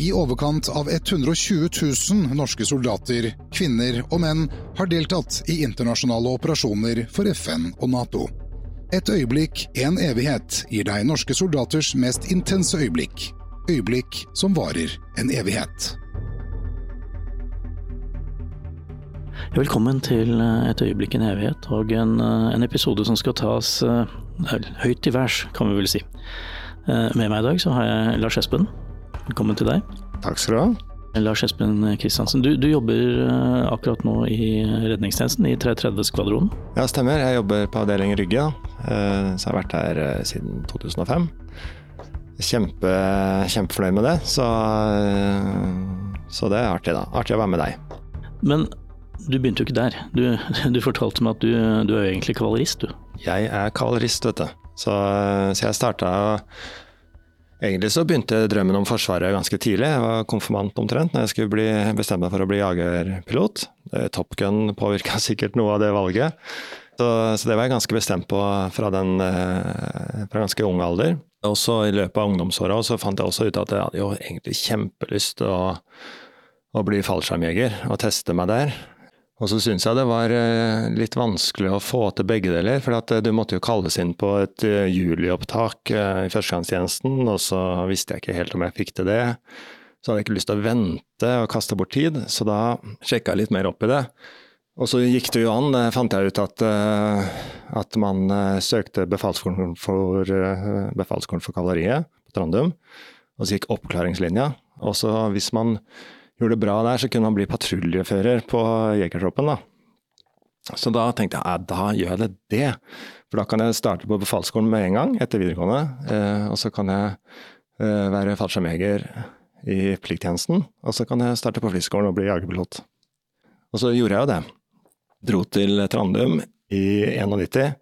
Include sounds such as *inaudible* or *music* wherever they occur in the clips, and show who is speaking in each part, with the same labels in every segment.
Speaker 1: I overkant av 120 000 norske soldater, kvinner og menn har deltatt i internasjonale operasjoner for FN og Nato. Et øyeblikk, en evighet, gir deg norske soldaters mest intense øyeblikk. Øyeblikk som varer en evighet.
Speaker 2: Velkommen til eh, Et øyeblikk en evighet, og en, eh, en episode som skal tas uh, høyt til værs, kan vi vel si. Med meg i dag så har jeg Lars Espen. Velkommen til deg.
Speaker 3: Takk skal du ha.
Speaker 2: Lars Espen Kristiansen, du, du, jobber uh, akkurat nå i redningstjenesten i 330 skvadronen?
Speaker 3: Ja, stemmer. Jeg jobber på avdeling Rygge, så jeg har vært her siden 2005. Kjempe, kjempefornøyd med det, så, så det er artig, da. Artig å være med deg.
Speaker 2: Men du begynte jo ikke der. Du, *laughs* du fortalte meg at du, du, er jo egentlig kavalerist, du.
Speaker 3: Jeg er kavalerist, vet du. Så, så jeg starta Egentlig så begynte drømmen om Forsvaret ganske tidlig. Jeg var konfirmant omtrent når jeg skulle bli, bestemme meg for å bli jagerpilot. Top Gun påvirka *laughs* sikkert noe av det valget. Så, så, det var jeg ganske bestemt på fra, den, eh, fra ganske ung alder. Og så I løpet av ungdomsåra fant jeg også ut at jeg hadde jo egentlig kjempelyst til å, å bli fallskjermjeger og teste meg der. Og så syns jeg det var eh, litt vanskelig å få til begge deler. For eh, du måtte jo kalles inn på et eh, juliopptak i førstegangstjenesten, og så visste jeg ikke helt om jeg fikk til det. Så hadde jeg ikke lyst til å vente og kaste bort tid, så da sjekka jeg litt mer opp i det. Og så gikk det jo an, fant jeg ut at, at man søkte befalsskolen for, for kavaleriet på Trandum, og så gikk oppklaringslinja. Og så hvis man gjorde det bra der, så kunne han bli patruljefører på Jegertroppen. da. Så da tenkte jeg da gjør jeg det det. For da kan jeg starte på befalsskolen med en gang etter videregående. Eh, og så kan jeg eh, være fallskjermjeger i plikttjenesten. Og så kan jeg starte på flyskolen og bli jagerpilot. Og så gjorde jeg jo det. Dro til Trandum i 91.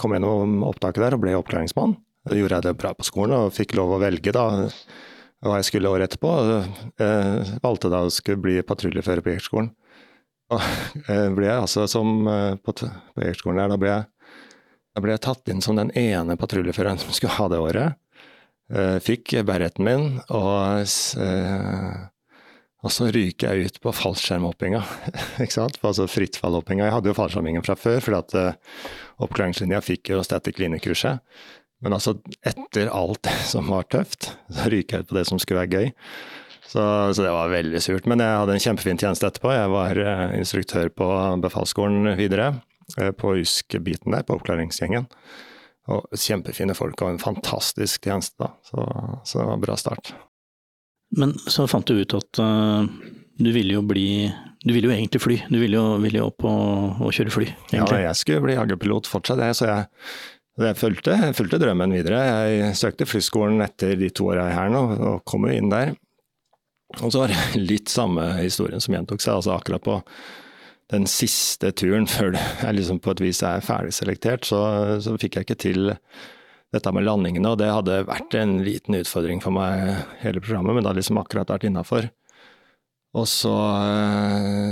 Speaker 3: Kom gjennom opptaket der og ble oppklaringsmann. Da gjorde jeg det bra på skolen og fikk lov å velge da hva jeg skulle året etterpå. Jeg valgte da å skulle bli patruljefører på Jegerskolen. Og ble jeg altså som eh, på, på der, da ble, jeg, da ble jeg tatt inn som den ene patruljeføreren som skulle ha det året. Eh, fikk bereten min, og, eh, og så ryker jeg ut på fallskjermhoppinga. *laughs* ikke sant? Altså frittfallhoppinga. Jeg hadde jo fallskjermingen fra før, fordi at oppklaringslinja fikk jo static line-kurset. Men altså, etter alt det som var tøft, så ryker jeg ut på det som skulle være gøy. Så, så, det var veldig surt. Men jeg hadde en kjempefin tjeneste etterpå. Jeg var uh, instruktør på befalsskolen videre, uh, på YSK-biten der, på oppklaringsgjengen. Og kjempefine folk og en fantastisk tjeneste, da. Så, så det var en bra start.
Speaker 2: Men så fant du ut at uh, du ville jo bli Du ville jo egentlig fly. Du ville jo, ville jo opp og, og, kjøre fly, egentlig.
Speaker 3: Ja, jeg skulle bli jagerpilot fortsatt, jeg. Så jeg jeg fulgte, jeg fulgte, drømmen videre. Jeg søkte flyskolen etter de to åra her nå, og kom jo inn der. Og så var det litt samme historien som gjentok seg. altså Akkurat på den siste turen *laughs* før jeg liksom på et vis er ferdigselektert, så, så fikk jeg ikke til dette med landingene. Og det hadde vært en liten utfordring for meg hele programmet, men det hadde liksom akkurat vært innafor. Og så,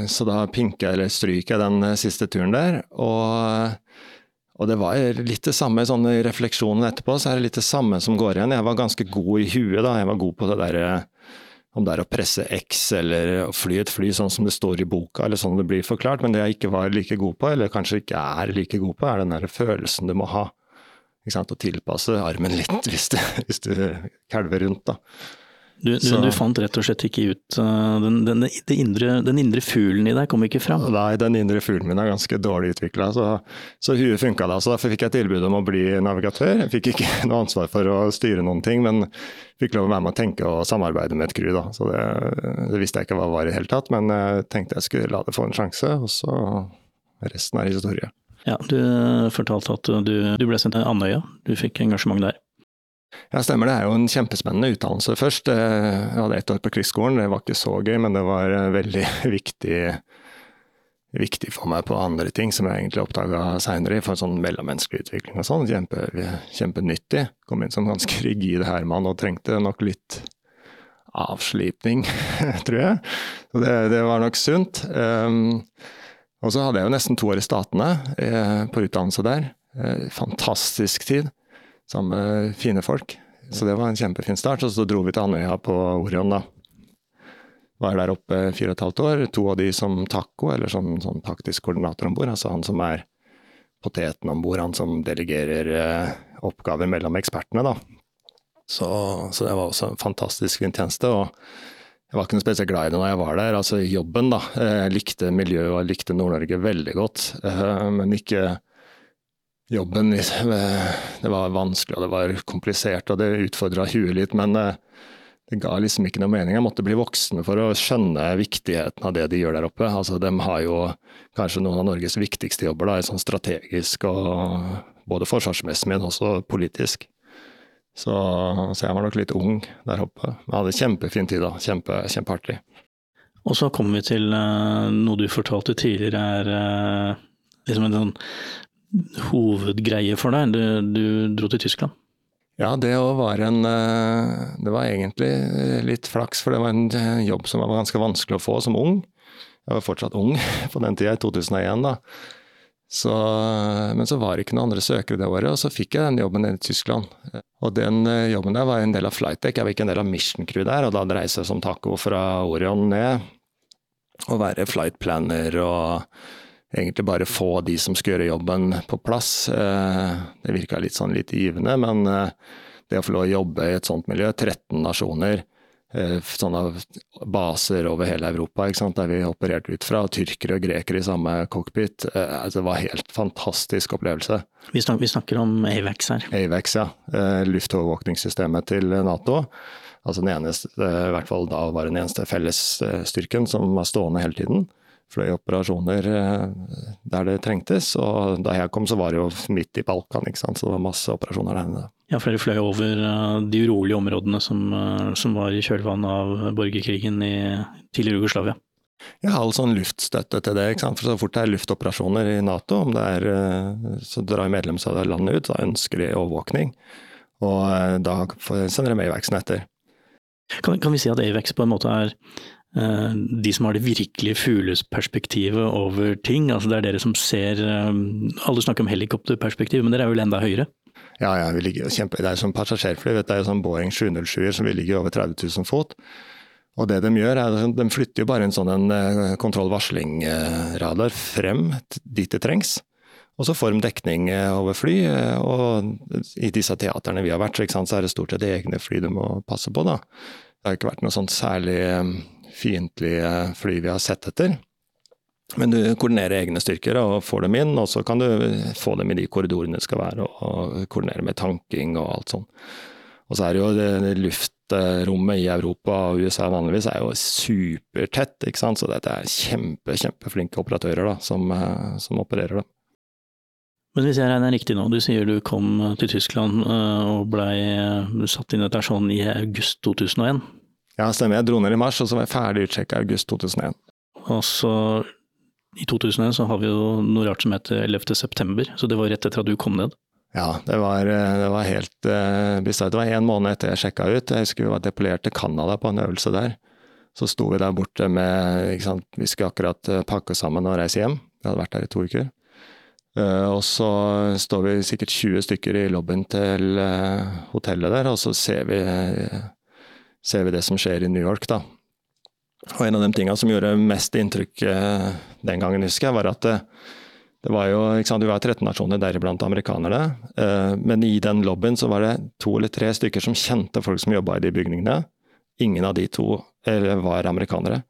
Speaker 3: så da jeg, eller stryker jeg den siste turen der. og og det var litt det samme sånn refleksjonen etterpå, så er det litt det samme som går igjen. Jeg var ganske god i huet da, jeg var god på det derre om det er å presse X eller å fly et fly sånn som det står i boka, eller sånn det blir forklart. Men det jeg ikke var like god på, eller kanskje ikke er like god på, er den der følelsen du må ha. Ikke sant? Å tilpasse armen litt *laughs* hvis, du, hvis du kalver rundt, da.
Speaker 2: Du, du, du, fant rett og slett ikke ut den, den, den, indre, den, indre, fuglen i deg kom ikke fram?
Speaker 3: Nei, den indre fuglen min er ganske dårlig utvikla, så, så huet funka da. Så derfor fikk jeg tilbud om å bli navigatør. Jeg fikk ikke *laughs* noe ansvar for å styre noen ting, men fikk lov å være med å tenke og samarbeide med et crew. da. Så det, det, visste jeg ikke hva var i det hele tatt, men jeg tenkte jeg skulle la det få en sjanse, og så resten er historie.
Speaker 2: Ja, Du fortalte at du, du ble sendt til Andøya, du fikk engasjement der?
Speaker 3: Ja, stemmer. Det er jo en kjempespennende utdannelse først. Jeg hadde ett år på krigsskolen, det var ikke så gøy, men det var eh, veldig *laughs* viktig, viktig for meg på andre ting som jeg egentlig oppdaga seinere, for sånn mellommenneskelig utvikling og sånn. Kjempe, kjempenyttig. Kom inn som ganske *laughs* rigid herremann og trengte nok litt avslipning, *laughs* tror jeg. Så det, det var nok sunt. Um, og så hadde jeg jo nesten to år i Statene eh, på utdannelse der. Eh, fantastisk tid sammen med fine folk. Så det var en kjempefin start. Og så dro vi til Andøya på Orion, da. var der oppe fire og et halvt år. To av de som taco, eller som sånn taktisk koordinator om bord. Altså han som er poteten om bord, han som delegerer eh, oppgaver mellom ekspertene, da. Så, så, det var også en fantastisk fin tjeneste. og jeg var ikke noe spesielt glad i det når jeg var der. Altså jobben, da. Jeg likte miljøet og jeg likte Nord-Norge veldig godt. Eh, men ikke jobben. Det var vanskelig og det var komplisert og det utfordra huet litt. Men eh, det ga liksom ikke noe mening. Jeg måtte bli voksen for å skjønne viktigheten av det de gjør der oppe. Altså, de har jo kanskje noen av Norges viktigste jobber, da, sånn strategisk og både forsvarsmessig, men også politisk. Så, så, jeg var nok litt ung der oppe. Jeg hadde kjempefin tid da. Kjempe, kjempeartig.
Speaker 2: Og så kommer vi til uh, noe du fortalte tidligere er uh, liksom en sånn hovedgreie for deg. Du, du dro til Tyskland.
Speaker 3: Ja, det var en uh, Det var egentlig litt flaks, for det var en jobb som var ganske vanskelig å få som ung. Jeg var fortsatt ung *laughs* på den tida, i 2001. da. Så, men så var det ikke noen andre søkere det året, og så fikk jeg den jobben i Tyskland. Og den eh, jobben der var en del av Flightdeck, jeg var ikke en del av Mission Crew der. Og da dreide seg som taco fra Orion ned. Å være flight planner og egentlig bare få de som skal gjøre jobben, på plass. Eh, det virka litt sånn litt givende, men eh, det å få lov å jobbe i et sånt miljø, 13 nasjoner, Eh, sånne baser over hele Europa der vi opererte ut fra. Tyrkere og grekere i samme cockpit. Altså, det var en helt fantastisk opplevelse.
Speaker 2: Vi snakker, vi snakker om AVAX her?
Speaker 3: AVAX, ja. Luftovervåkningssystemet til Nato. Altså den eneste, i hvert fall da var den eneste fellesstyrken som var stående hele tiden. Fløy operasjoner der det trengtes. Og da jeg kom så var det jo midt i Balkan, ikke sant? så det var masse operasjoner der inne.
Speaker 2: Ja, flere fløy over eh, de urolige områdene som, eh, som var i kjølvannet av borgerkrigen i tidligere Jugoslavia.
Speaker 3: Ja, all sånn luftstøtte til det. ikke sant? For Så fort det er luftoperasjoner i Nato, om det er, eh, så drar medlemslandet ut, da ønsker de overvåkning. Og da sender de AVAX-en etter.
Speaker 2: Kan, kan, vi si at Avex på en måte er uh, de som har det virkelige fuglesperspektivet over ting? Altså det er dere som ser um, Alle snakker om helikopterperspektiv, men dere er vel enda høyere?
Speaker 3: Ja, ja, vi ligger kjempe, det er som passasjerfly. Det er jo sånn Boeing 707 som vi ligger over 30 000 fot. Og det de gjør, er at de flytter jo bare en sånn eh, kontroll-varsling-radar frem dit det trengs. Og så får de dekning eh, over fly, eh, og i disse teaterne vi har vært, så er det stort sett egne fly du må passe på. da. Det har ikke vært noe sånt særlig fiendtlige fly vi har sett etter. Men du koordinerer egne styrker og får dem inn, og så kan du få dem i de korridorene det skal være, og koordinere med tanking og alt sånn. Og så er det jo det, luftrommet i Europa og USA vanligvis er jo supertett, ikke sant. Så dette er kjempe, kjempeflinke operatører da, som, eh, som opererer det.
Speaker 2: Men hvis jeg regner riktig nå, du sier du kom til Tyskland eh, og blei satt inn etter sånn i august 2001?
Speaker 3: Ja, stemmer. Jeg dro ned i mars, og så var jeg ferdig utsjekka i august 2001.
Speaker 2: Og så i 2001 så har vi jo noe rart som heter 11. september, så det var rett etter at du kom ned?
Speaker 3: Ja, det var, det var helt uh, Det var en måned etter jeg sjekka ut. Jeg husker vi var depolert til Canada på en øvelse der. Så sto vi der borte med Vi skulle akkurat eh, pakke sammen og reise hjem. Vi hadde vært der i to uker. Uh, og så står vi sikkert 20 stykker i lobbyen til uh, hotellet der, og så ser vi, ser vi det som skjer i New York, da. Og en av de tingene som gjorde mest inntrykk eh, den gangen, husker jeg, var at det, det var jo, sant, Vi var 13 nasjoner, deriblant amerikanere. Eh, men i den lobbyen så var det to eller tre stykker som kjente folk som jobba i de bygningene. Ingen av de to var amerikanere.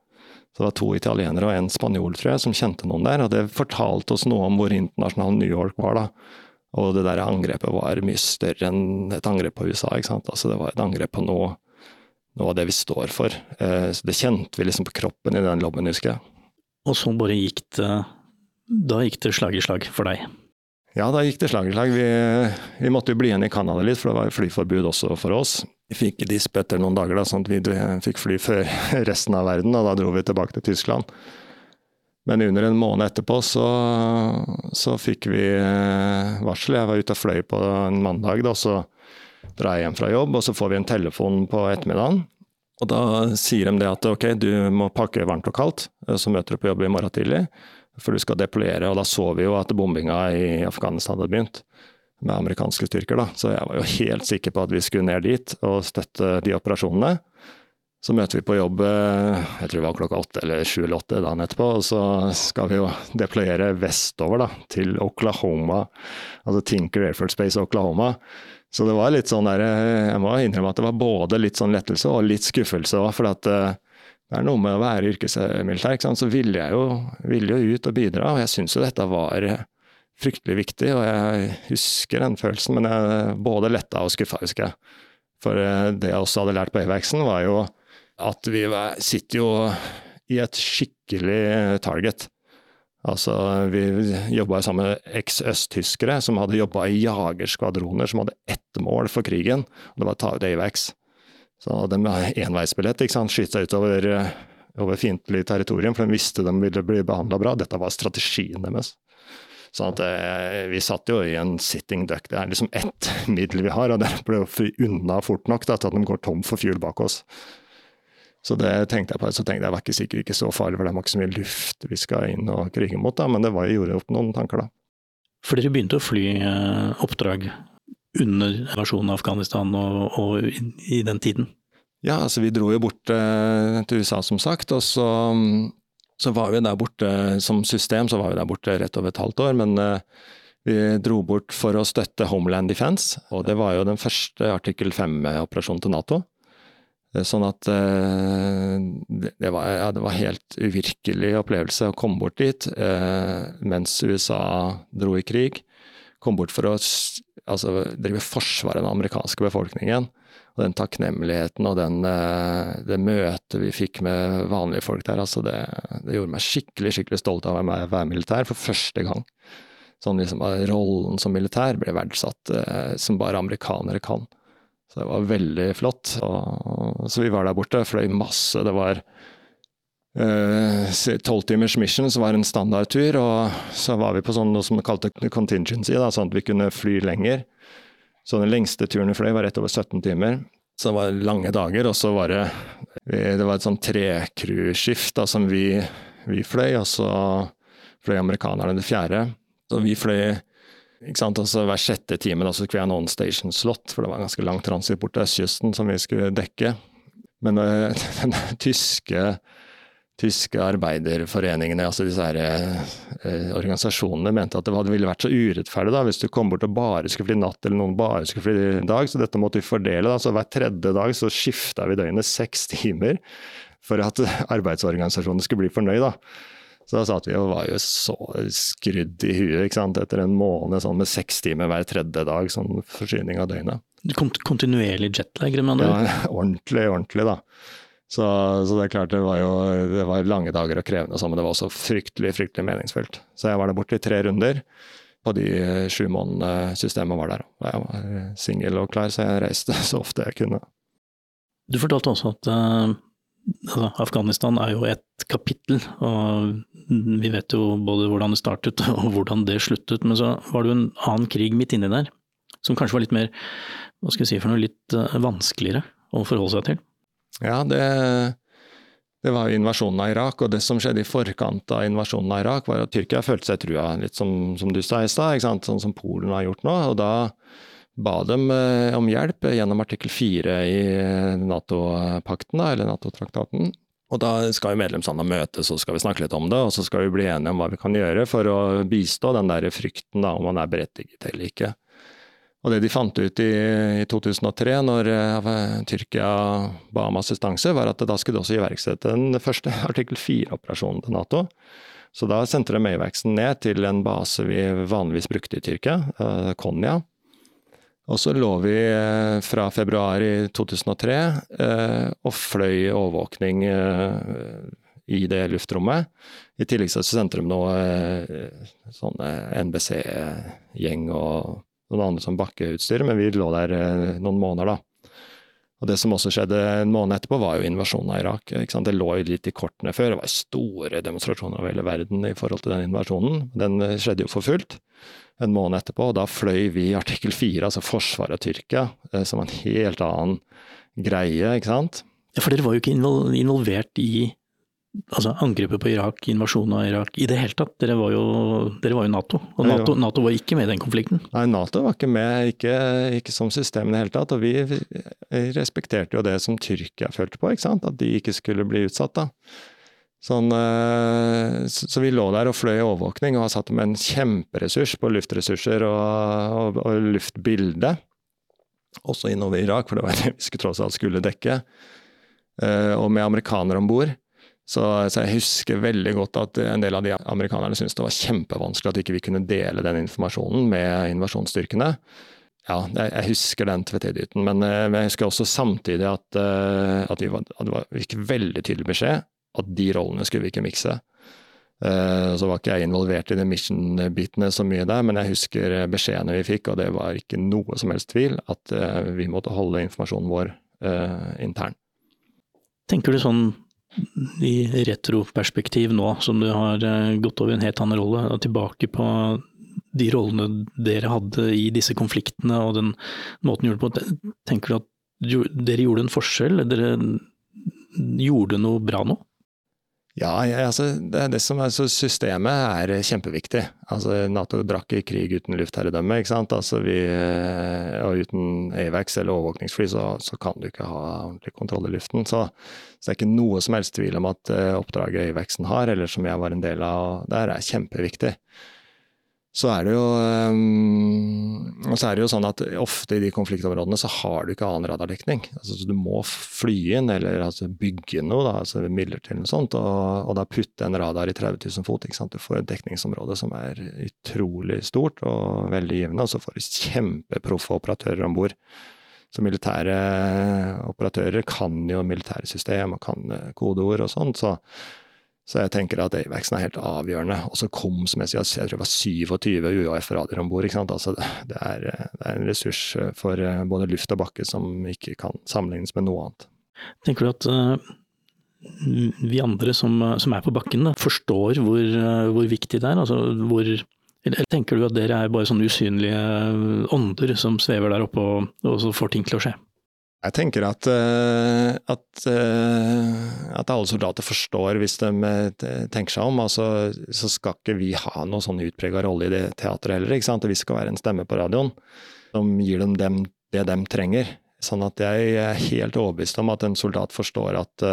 Speaker 3: Så det var to italienere og en spanjol, tror jeg, som kjente noen der. Og det fortalte oss noe om hvor internasjonal New York var, da. Og det der angrepet var mye større enn et angrep på USA. ikke sant? Altså Det var et angrep på noe noe av det vi står for. Eh, så det kjente vi liksom på kroppen i den lobbyen, husker jeg.
Speaker 2: Og så bare gikk det Da gikk det slag i slag for deg?
Speaker 3: Ja, da gikk det slag i slag. Vi, vi måtte jo bli igjen i Canada litt, for det var flyforbud også for oss. Vi fikk disp etter noen dager, da, sånn at vi fikk fly før *laughs* resten av verden. Og da dro vi tilbake til Tyskland. Men under en måned etterpå så, så fikk vi eh, varsel. Jeg var ute og fløy på en mandag, da, så drar jeg hjem fra jobb, og så får vi en telefon på ettermiddagen. Og da sier de det at ok, du må pakke varmt og kaldt, eh, så møter du på jobb i morgen tidlig. For du skal deployere, og da så vi jo at bombinga i Afghanistan hadde begynt. Med amerikanske styrker, da. Så jeg var jo helt sikker på at vi skulle ned dit og støtte de operasjonene. Så møter vi på jobb jeg tror det var klokka åtte eller sju eller åtte dagen etterpå, og så skal vi jo deployere vestover da, til Oklahoma, altså Tinker Airforce Space Oklahoma. Så det var litt sånn der, jeg må innrømme at det var både litt sånn lettelse og litt skuffelse òg. For at det er noe med å være yrkesmilitær, så ville jeg jo, ville jo ut og bidra. Og jeg syns jo dette var fryktelig viktig, og jeg husker den følelsen. Men jeg både letta og skuffa, husker jeg. For det jeg også hadde lært på Avaxen, var jo at vi sitter jo i et skikkelig target. Altså, vi jobba sammen med eks-østtyskere som hadde jobba i jagerskvadroner som hadde ett mål for krigen, og det var å ta ut AVAX. Så de hadde enveisbillett, ikke sant, skyte seg utover over fiendtlig territorium, for de visste de ville bli behandla bra. Dette var strategien deres. Sånn at eh, vi satt jo i en sitting duck. Det er liksom ett *laughs* middel vi har, og det ble jo unna fort nok da, til at de går tom for fuel bak oss. Så det tenkte jeg på, så tenkte jeg var ikke sikkert ikke så farlig, for det var ikke så mye luft vi skal inn og krige mot, da, men det var, jeg gjorde opp noen tanker da.
Speaker 2: For dere begynte å fly eh, oppdrag under invasjonen av Afghanistan og, og i, i, den tiden?
Speaker 3: Ja, altså vi dro jo bort eh, til USA som sagt, og så, så, var vi der borte som system, så var vi der borte rett over et halvt år. Men eh, vi dro bort for å støtte Homeland Defense, og det var jo den første artikkel 5-operasjonen til Nato. Eh, sånn at eh, det var, ja, det var helt uvirkelig opplevelse å komme bort dit mens USA dro i krig. Kom bort for å altså, drive forsvar av den amerikanske befolkningen. Og den takknemligheten og den, det møtet vi fikk med vanlige folk der, altså det, det gjorde meg skikkelig skikkelig stolt av å være militær for første gang. Sånn liksom Rollen som militær ble verdsatt som bare amerikanere kan. Så det var veldig flott. Og, så vi var der borte, fløy masse. Det var eh, tolvtimers uh, mission, som var en standardtur. Og så var vi på sånn, noe som vi kalte contingency, da, sånn at vi kunne fly lenger. Så den lengste turen vi fløy, var rett over 17 timer. Så det var lange dager, og så var det Det var et sånn trecruskift som vi, vi fløy, og så fløy amerikanerne det fjerde. Så vi fløy? Altså Hver sjette time da, så skulle vi ha en on-station slot, for det var en ganske lang transit bort til østkysten som vi skulle dekke. Men uh, *laughs* den tyske, tyske arbeiderforeningene, altså disse her, eh, organisasjonene, mente at det ville vært så urettferdig da, hvis du kom bort og bare skulle fly natt, eller noen bare skulle fly dag. Så dette måtte vi fordele. da, så Hver tredje dag så skifta vi døgnet seks timer for at *laughs* arbeidsorganisasjonene skulle bli fornøyd. da. Så da satt vi og var jo så skrudd i huet ikke sant? etter en måned sånn med seks timer hver tredje dag, sånn forsyning av døgnet.
Speaker 2: Kont kontinuerlig jetlag?
Speaker 3: Ja, *laughs* ordentlig, ordentlig, da. Så, så, det er klart det var jo det var lange dager og krevende, men det var også fryktelig fryktelig meningsfullt. Så jeg var der borte i tre runder på de sju månedene systemet var der. Jeg var singel og klar, så jeg reiste *laughs* så ofte jeg kunne.
Speaker 2: Du fortalte også at uh, Afghanistan er jo et kapittel, og vi vet jo både hvordan det startet *laughs* og hvordan det sluttet. Men så var det jo en annen krig midt inni der, som kanskje var litt mer, hva skal jeg si for noe, litt uh, vanskeligere å forholde seg til?
Speaker 3: Ja, det, det var jo invasjonen av Irak, og det som skjedde i forkant av invasjonen av Irak, var at Tyrkia følte seg trua, litt som, som du sa i stad, sånn som Polen har gjort nå. og da ba dem eh, om hjelp gjennom artikkel fire i eh, Nato-pakten, eller Nato-traktaten. Og da skal jo medlemslandene møtes og skal vi snakke litt om det, og så skal vi bli enige om hva vi kan gjøre for å bistå den der frykten da, om man er berettiget eller ikke. Og det de fant ut i, i 2003, når uh, Tyrkia ba om assistanse, var at da skulle de også iverksette den første *laughs* artikkel 4-operasjonen til Nato. Så da sendte de Mayvaxen ned til en base vi vanligvis brukte i Tyrkia, uh, Konya. Og så lå vi uh, fra februar i 2003 eh, og fløy overvåkning i det luftrommet. I tillegg så sendte de noe sånne NBC-gjeng og noen andre som bakkeutstyr, men vi lå der noen måneder, da. Og Det som også skjedde en måned etterpå, var jo invasjonen av Irak. Det lå jo litt i kortene før. Det var store demonstrasjoner over hele verden i forhold til den invasjonen. Den skjedde jo for fullt en måned etterpå. og Da fløy vi artikkel 4, altså forsvaret av Tyrkia, eh, som en helt annen greie, ikke sant.
Speaker 2: Ja, For dere var jo ikke involvert i altså angrepet på Irak, invasjonen av Irak, i det hele tatt. Dere var jo, dere var jo Nato, og NATO, NATO, var ikke med i den konflikten?
Speaker 3: Nei, Nato var ikke med, ikke, ikke som system i det hele tatt. Og vi respekterte jo det som Tyrkia følte på, ikke sant? at de ikke skulle bli utsatt. da. Sånn, eh, så vi lå der og fløy i overvåkning og har satt med en kjemperessurs på luftressurser og, og, og luftbilde. Også innover Irak, for det var det vi skulle tross alt skulle dekke. Eh, og med amerikanere om bord. Så, så, jeg husker veldig godt at en del av de amerikanerne syntes det var kjempevanskelig at ikke vi kunne dele den informasjonen med invasjonsstyrkene. Ja, jeg husker den men eh, jeg husker også samtidig at, at, vi var, at det var ikke veldig tydelig beskjed at de rollene skulle vi ikke mikse. Uh, så var ikke jeg involvert i de mission-bitene så mye der, men jeg husker beskjedene vi fikk, og det var ikke noe som helst tvil, at vi måtte holde informasjonen vår intern.
Speaker 2: Tenker du sånn i retroperspektiv nå, som du har gått over en helt annen rolle, og tilbake på de rollene dere hadde i disse konfliktene og den måten du gjorde det på, tenker du at dere gjorde en forskjell? Dere gjorde noe bra nå?
Speaker 3: Ja, altså, det, det som er, Systemet er kjempeviktig. Altså, Nato drakk i krig uten luftherredømme. ikke sant? Altså, vi, eh, og uten AVAX eller overvåkningsfly så, så, kan du ikke ha ordentlig kontroll i luften. Så, så, det er ikke noe som helst tvil om at uh, oppdraget AVAXen har, eller som jeg var en del av der, er kjempeviktig så er jo um, så er det jo sånn at ofte i de konfliktområdene så har du ikke annen radardekning. Altså, du må fly inn, eller altså, bygge noe, da, altså midler til noe sånt, og, og da putte en radar i 30 000 fot. Ikke sant? Du får et dekningsområde som er utrolig stort og veldig givende, og så får du kjempeproffe operatører om bord. Så militære operatører kan jo militære system og kan kodeord og sånt, så så jeg tenker at AVAX-en er helt avgjørende. Og så kom, som jeg sier, jeg tror det var 27 UAF-radioer om bord. Altså, det, er, det er en ressurs for eh, både luft og bakke som ikke kan sammenlignes med noe annet.
Speaker 2: Tenker du at uh, vi andre som, som, er på bakken, da, forstår hvor, uh, hvor, viktig det er? Altså, hvor, eller tenker du at dere er bare sånne usynlige ånder som svever der oppe og, og får ting til å skje?
Speaker 3: Jeg tenker at, eh, at, eh, at, alle soldater forstår hvis de eh, tenker seg om. Altså, så skal ikke vi ha noen sånn utprega rolle i det teatret heller. ikke sant? Vi skal være en stemme på radioen som gir dem, dem det de trenger. Sånn at jeg er helt overbevist om at en soldat forstår at,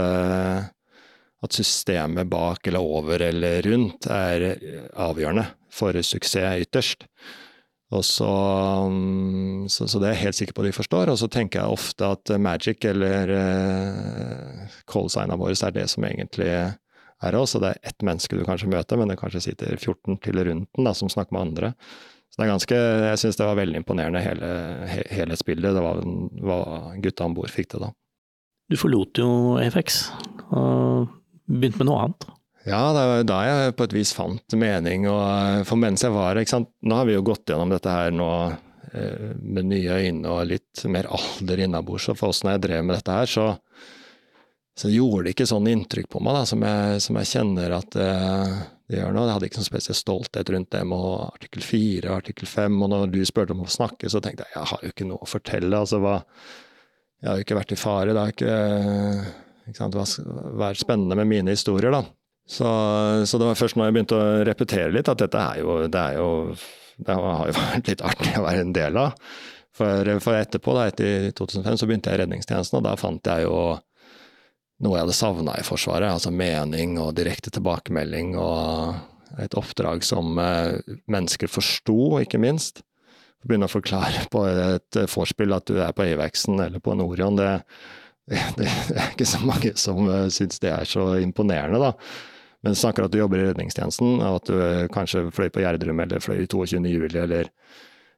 Speaker 3: at systemet bak eller over eller rundt er avgjørende for suksess ytterst. Så, mm, så, så, det er jeg helt sikker på de forstår. Og så tenker jeg ofte at magic eller uh, callsigna våre er det som egentlig er oss. Og det er ett menneske du kanskje møter, men det kanskje sitter 14 til rundt den som snakker med andre. Så det er ganske, Jeg syns det var veldig imponerende, hele he, helhetsbildet. Det var hva gutta om bord fikk til da.
Speaker 2: Du forlot jo FX og begynte med noe annet.
Speaker 3: Ja, det var da jeg på et vis fant mening. Og, eh, for mens jeg var ikke sant? Nå har vi jo gått gjennom dette her nå eh, med nye øyne og litt mer alder innabords. Og for oss når jeg drev med dette her, så, så gjorde det ikke sånn inntrykk på meg da, som, jeg, som jeg kjenner at eh, det gjør nå. Jeg hadde ikke noen spesiell stolthet rundt det med artikkel 4 og artikkel 5. Og når du spurte om å snakke, så tenkte jeg jeg har jo ikke noe å fortelle. altså hva Jeg har jo ikke vært i fare. Det har ikke, ikke sant, vært spennende med mine historier, da. Så, så, det var først når jeg begynte å repetere litt, at dette er jo, det er jo det har jo *laughs* vært litt artig å være en del av. For, for etterpå, da, etter 2005, så begynte jeg i redningstjenesten, og da fant jeg jo noe jeg hadde savna i Forsvaret. Altså mening og direkte tilbakemelding og et oppdrag som eh, mennesker forsto, ikke minst. Begynne å forklare på et vorspiel at du er på AVAX-en eller på en Orion, det, det, *laughs* det, er ikke så mange som uh, syns det er så imponerende, da. Men snakker at du jobber i redningstjenesten, og at du eh, kanskje fløy på Gjerdrum eller fløy i 22. juli, eller,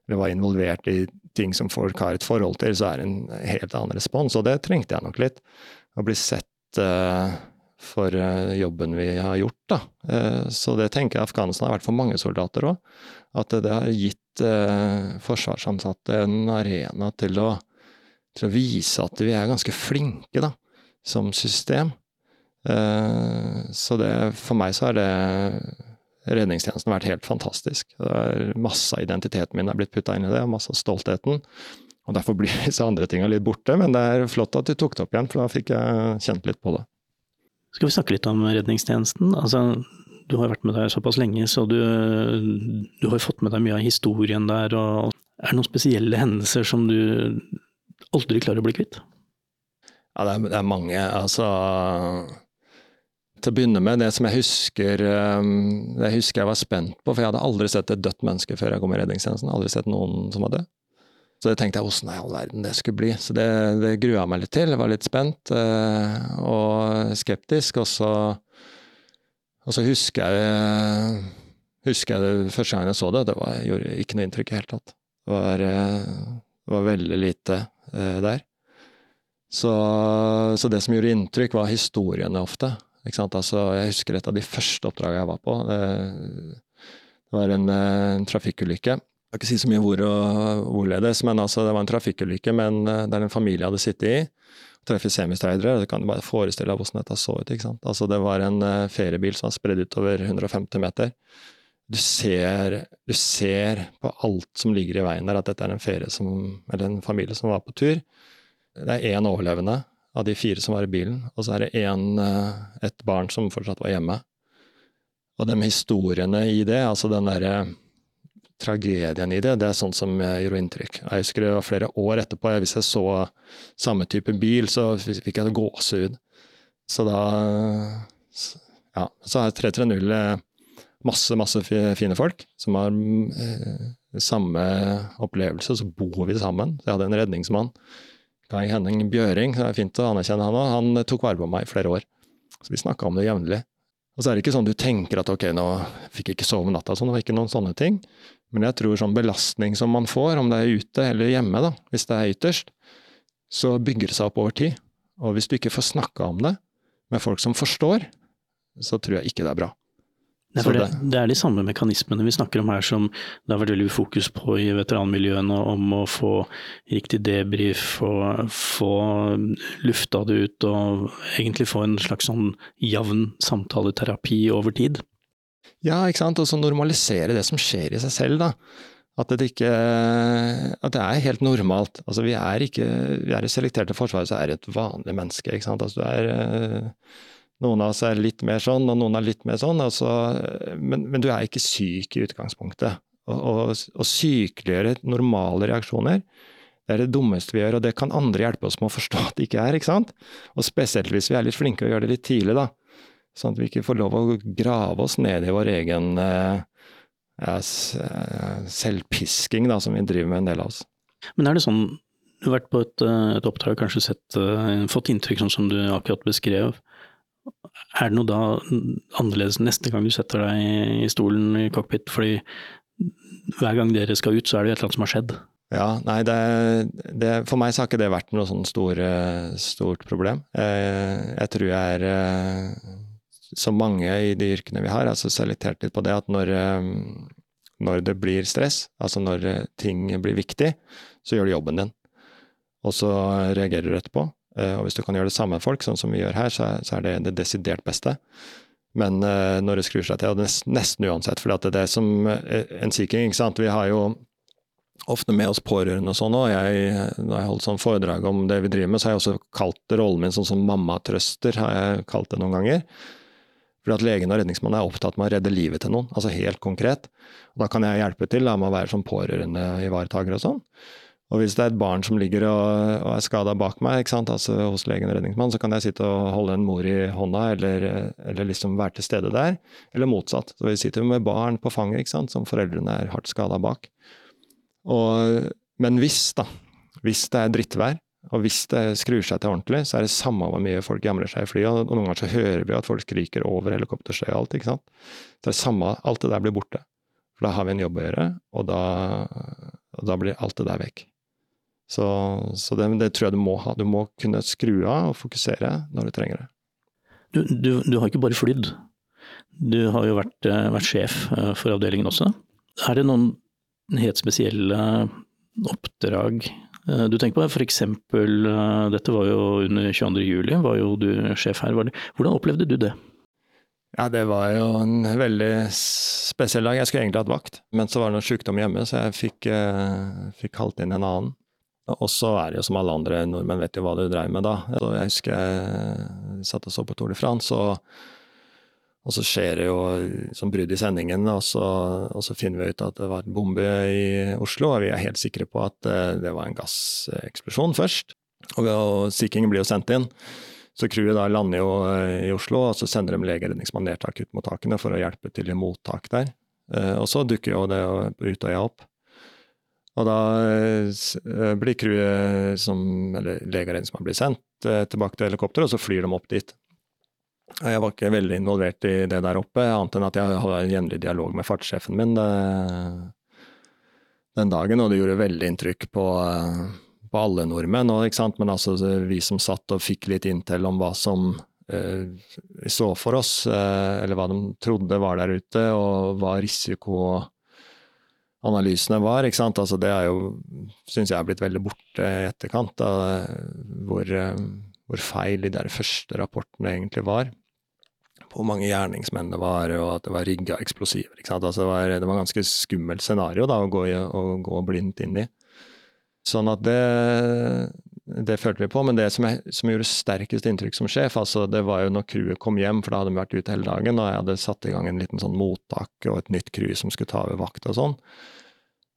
Speaker 3: eller, var involvert i ting som folk har et forhold til, så er det en helt annen respons. Og det trengte jeg nok litt. Å bli sett uh, for uh, jobben vi har gjort, da. Uh, så det tenker jeg Afghanistan har vært for mange soldater òg. At det har gitt forsvarsansatte en arena til å, til å vise at vi er ganske flinke, da, som system. Eh, så det, for meg så har det redningstjenesten vært helt fantastisk. Det er masse av identiteten min er blitt putta inn i det, og masse av stoltheten. Og Derfor blir *laughs* disse andre tinga litt borte, men det er flott at du tok det opp igjen, for da fikk jeg kjent litt på det.
Speaker 2: Skal vi snakke litt om redningstjenesten? Altså, du har vært med der såpass lenge, så du, du har fått med deg mye av historien der. Og er det noen spesielle hendelser som du aldri klarer å bli kvitt?
Speaker 3: Ja, det er, det er mange. Altså Til å begynne med, det som jeg husker um, Det jeg husker jeg var spent på, for jeg hadde aldri sett et dødt menneske før jeg kom i redningstjenesten. Aldri sett noen som var død. Så det tenkte jeg åssen i all verden det skulle bli. Så det, det grua meg litt til. Jeg var litt spent uh, og skeptisk. Og så, og så husker jeg husker jeg det første gang jeg så det, det var, gjorde ikke noe inntrykk i det hele tatt. Det var, uh, det var veldig lite uh, der. Så, så, det som gjorde inntrykk, var historiene ofte. Altså, jeg husker et av de første oppdragene jeg var på. Det, var en, en trafikkulykke. Jeg skal ikke si så mye hvor og hvorledes, men altså, det var en trafikkulykke men, der en familie hadde sittet i. Treffer semistreidere. Du kan bare forestille deg hvordan dette så ut. ikke sant? Altså, det var en uh, feriebil som var spredd utover 150 meter. Du ser, du ser på alt som ligger i veien der, at dette er en ferie som, eller en familie som var på tur. Det er én overlevende av de fire som var i bilen, og så er det en, eh, et barn som fortsatt var hjemme. Og de historiene i det, altså den derre tragedien i det, det er sånn som gjorde inntrykk. Jeg husker det var flere år etterpå, hvis jeg så samme type bil, så fikk jeg gåsehud. Så da Ja, så har 330 eh, masse, masse fine folk som har eh, samme opplevelse, så bor vi sammen. Jeg hadde en redningsmann Kai Henning Bjøring, det er fint å anerkjenne han òg, han tok vare på meg i flere år. Så vi snakka om det jevnlig. Og så er det ikke sånn du tenker at ok, nå fikk jeg ikke sove om natta, sånn, det var ikke noen sånne ting. Men jeg tror sånn belastning som man får, om det er ute eller hjemme, da, hvis det er ytterst, så bygger det seg opp over tid. Og hvis du ikke får snakka om det med folk som forstår, så tror jeg ikke det er bra.
Speaker 2: Nei, det, det, er de samme mekanismene vi snakker om her som det har vært veldig fokus på i veteranmiljøene, om å få riktig debrief og få lufta det ut og egentlig få en slags sånn jevn samtaleterapi over tid.
Speaker 3: Ja, ikke sant, og så normalisere det som skjer i seg selv, da. At det, ikke, at det er helt normalt. Altså, vi er ikke Vi er i selekterte forsvaret, så er det et vanlig menneske, ikke sant. Altså, du er eh, noen av oss er litt mer sånn, og noen er litt mer sånn. Altså, men, men, du er ikke syk i utgangspunktet. Å sykeliggjøre normale reaksjoner, det er det dummeste vi gjør, og det kan andre hjelpe oss med å forstå at det ikke er. ikke sant? Og spesielt hvis vi er litt flinke og gjør det litt tidlig, da. Sånn at vi ikke får lov å grave oss ned i vår egen eh, eh, selvpisking, da, som vi driver med en del av oss.
Speaker 2: Men er det sånn, du har vært på et, eh, et oppdrag, kanskje sett, fått inntrykk sånn som du akkurat beskrev. Er det noe da annerledes neste gang du setter deg i stolen i cockpit, fordi hver gang dere skal ut, så er det et eller annet som har skjedd?
Speaker 3: Ja, nei, det, det, for meg så har ikke det vært noe sånn store, stort problem. Jeg, jeg tror jeg er, som mange i de yrkene vi har, altså selektert litt på det at når, når det blir stress, altså når ting blir viktig, så gjør du jobben din. Og så reagerer du etterpå. Eh, og hvis du kan gjøre det samme med folk, sånn som vi gjør her, så er det det desidert beste. Men uh, når det skrur seg til, og nesten, uansett, for det er som uh, en Sea King, ikke sant. Vi har jo ofte med oss pårørende og sånn òg. Når jeg holdt sånn foredrag om det vi driver med, så har jeg også kalt rollen min sånn som mammatrøster, har jeg kalt det noen ganger. Fordi at legen og redningsmannen er opptatt med å redde livet til noen, altså helt konkret. Og da kan jeg hjelpe til da, med å være sånn pårørendeivaretaker og sånn. Og hvis det er et barn som ligger og, og er skada bak meg, altså hos legen og redningsmann, så kan jeg sitte og holde en mor i hånda, eller, eller liksom være til stede der. Eller motsatt. Så vi sitter med barn på fanget, ikke sant? som foreldrene er hardt skada bak. Og, men hvis, da, hvis det er drittvær, og hvis det skrur seg til ordentlig, så er det samme hvor mye folk jamrer seg i flyet. Og noen ganger så hører vi at folk skriker over helikopterstøy og alt. ikke sant? Så det er samme, alt det der blir borte. For da har vi en jobb å gjøre, og da, og da blir alt det der vekk. Så, så det, det, tror jeg du må ha. Du må kunne skru av og fokusere når du trenger det.
Speaker 2: Du, du, du har ikke bare flydd. Du har jo vært, eh, vært, sjef eh, for avdelingen også. Er det noen helt spesielle oppdrag eh, du tenker på? Eksempel, dette var jo under 22. juli, var jo du sjef her. Hvordan opplevde du det?
Speaker 3: Ja, det var jo en veldig spesiell dag. Jeg skulle egentlig hatt vakt, men så var det noe sykdom hjemme, så jeg fikk, fikk kalt inn en annen. Og så er det jo som alle andre nordmenn vet jo hva du dreier med da. Jeg husker jeg satt og så på Tour de France, og, og så skjer det jo som brudd i sendingen, og så, og så, finner vi ut at det var en bombe i Oslo, og vi er helt sikre på at det var en gasseksplosjon først. Og, og Sea blir jo sendt inn. Så crewet da lander jo i Oslo, og så sender de legeredningsmann ned til akuttmottakene for å hjelpe til i mottak der. Og så dukker jo det på Utøya opp. Og da eh, blir crewet som, eller blitt sendt eh, tilbake til helikopteret, og så flyr de opp dit. Jeg var ikke veldig involvert i det der oppe, annet enn at jeg hadde en jevnlig dialog med fartssjefen min det, den dagen, og det gjorde veldig inntrykk på, på alle nordmenn. Og, Men altså vi som satt og fikk litt inntil om hva som eh, så for oss, eh, eller hva de trodde var der ute, og hva risiko analysene var. ikke sant? Altså det er jo, syns jeg, er blitt veldig borte i etterkant, da, hvor, eh, hvor, feil de der første rapportene egentlig var. På hvor mange gjerningsmenn det var, og at det var rigga eksplosiver. ikke sant? Altså det, var, var ganske skummelt scenario da, å gå, å gå blindt inn i. Sånn at det, det følte vi på. Men det som, jeg, som gjorde sterkest inntrykk som sjef, altså det var jo når crewet kom hjem, for da hadde de vært ute hele dagen, og jeg hadde satt i gang en liten sånn mottak og et nytt crew som skulle ta over vakt og sånn.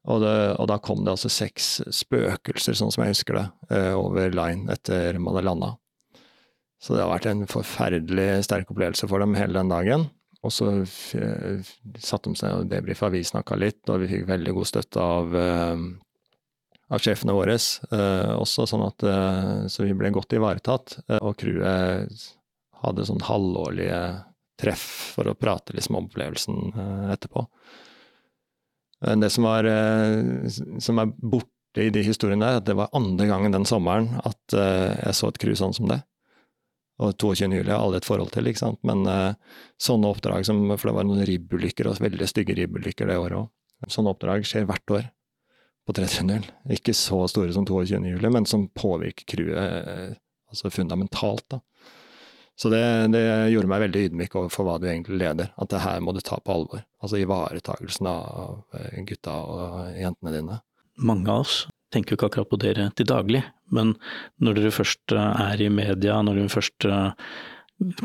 Speaker 3: Og, det, og, da kom det altså seks spøkelser, sånn som jeg husker det, eh, over line etter man hadde landa. Så det har vært en forferdelig sterk opplevelse for dem hele den dagen. Og så satte de seg og debrifa, vi snakka litt, og vi fikk veldig god støtte av eh, av sjefene våre eh, også, sånn at eh, Så vi ble godt ivaretatt. Eh, og crewet hadde sånn halvårlige treff for å prate liksom om opplevelsen etterpå. Det som var som er borte i de historiene der, at det var andre gangen den sommeren at jeg så et crew sånn som det. Og 22. juli har alle et forhold til, ikke sant. Men sånne oppdrag som For det var noen ribbulykker, og veldig stygge ribbulykker det året òg. Sånne oppdrag skjer hvert år på 330. Ikke så store som 22. juli, men som påvirker crewet eh, altså fundamentalt. da. Så det, det, gjorde meg veldig ydmyk overfor hva du egentlig leder. At det her må du ta på alvor. Altså ivaretakelsen av eh, gutta og jentene dine.
Speaker 2: Mange av oss tenker jo ikke akkurat på dere til daglig, men når dere først eh, er i media, når dere først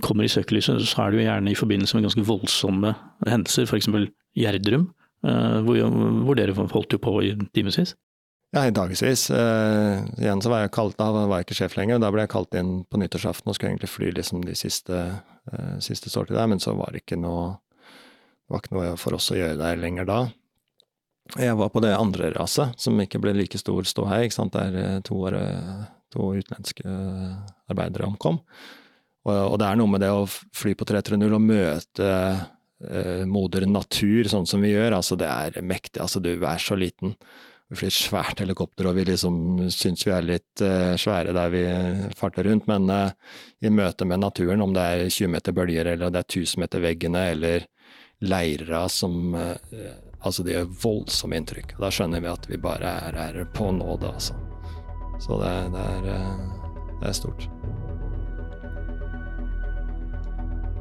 Speaker 2: kommer i søkelyset, så er det jo gjerne i forbindelse med ganske voldsomme hendelser, f.eks. Gjerdrum. Eh, hvor, hvor dere holdt jo på i timevis?
Speaker 3: Ja, i dagevis. Uh, igjen så var jeg kalt, da var jeg ikke sjef lenger. Da ble jeg kalt inn på nyttårsaften og skulle egentlig fly liksom de siste, uh, siste der, men så var det ikke noe det var ikke noe for oss å gjøre der lenger da. Jeg var på det andre raset, som ikke ble like stor ståhei, ikke sant, der to, to utenlandske arbeidere omkom. Og, og, det er noe med det å fly på 330 og møte moder natur, sånn som vi gjør. Altså, det er mektig. Altså, du er så liten. Vi flyr svært helikopter, og vi liksom syns vi er litt uh, svære der vi farter rundt. Men uh, i møte med naturen, om det er 20 meter bølger, eller det er 1000 meter veggene, eller leirer som Altså, det gjør voldsomme inntrykk. Da skjønner vi at vi bare er her på nåde, altså. Så det, det, er, det er stort.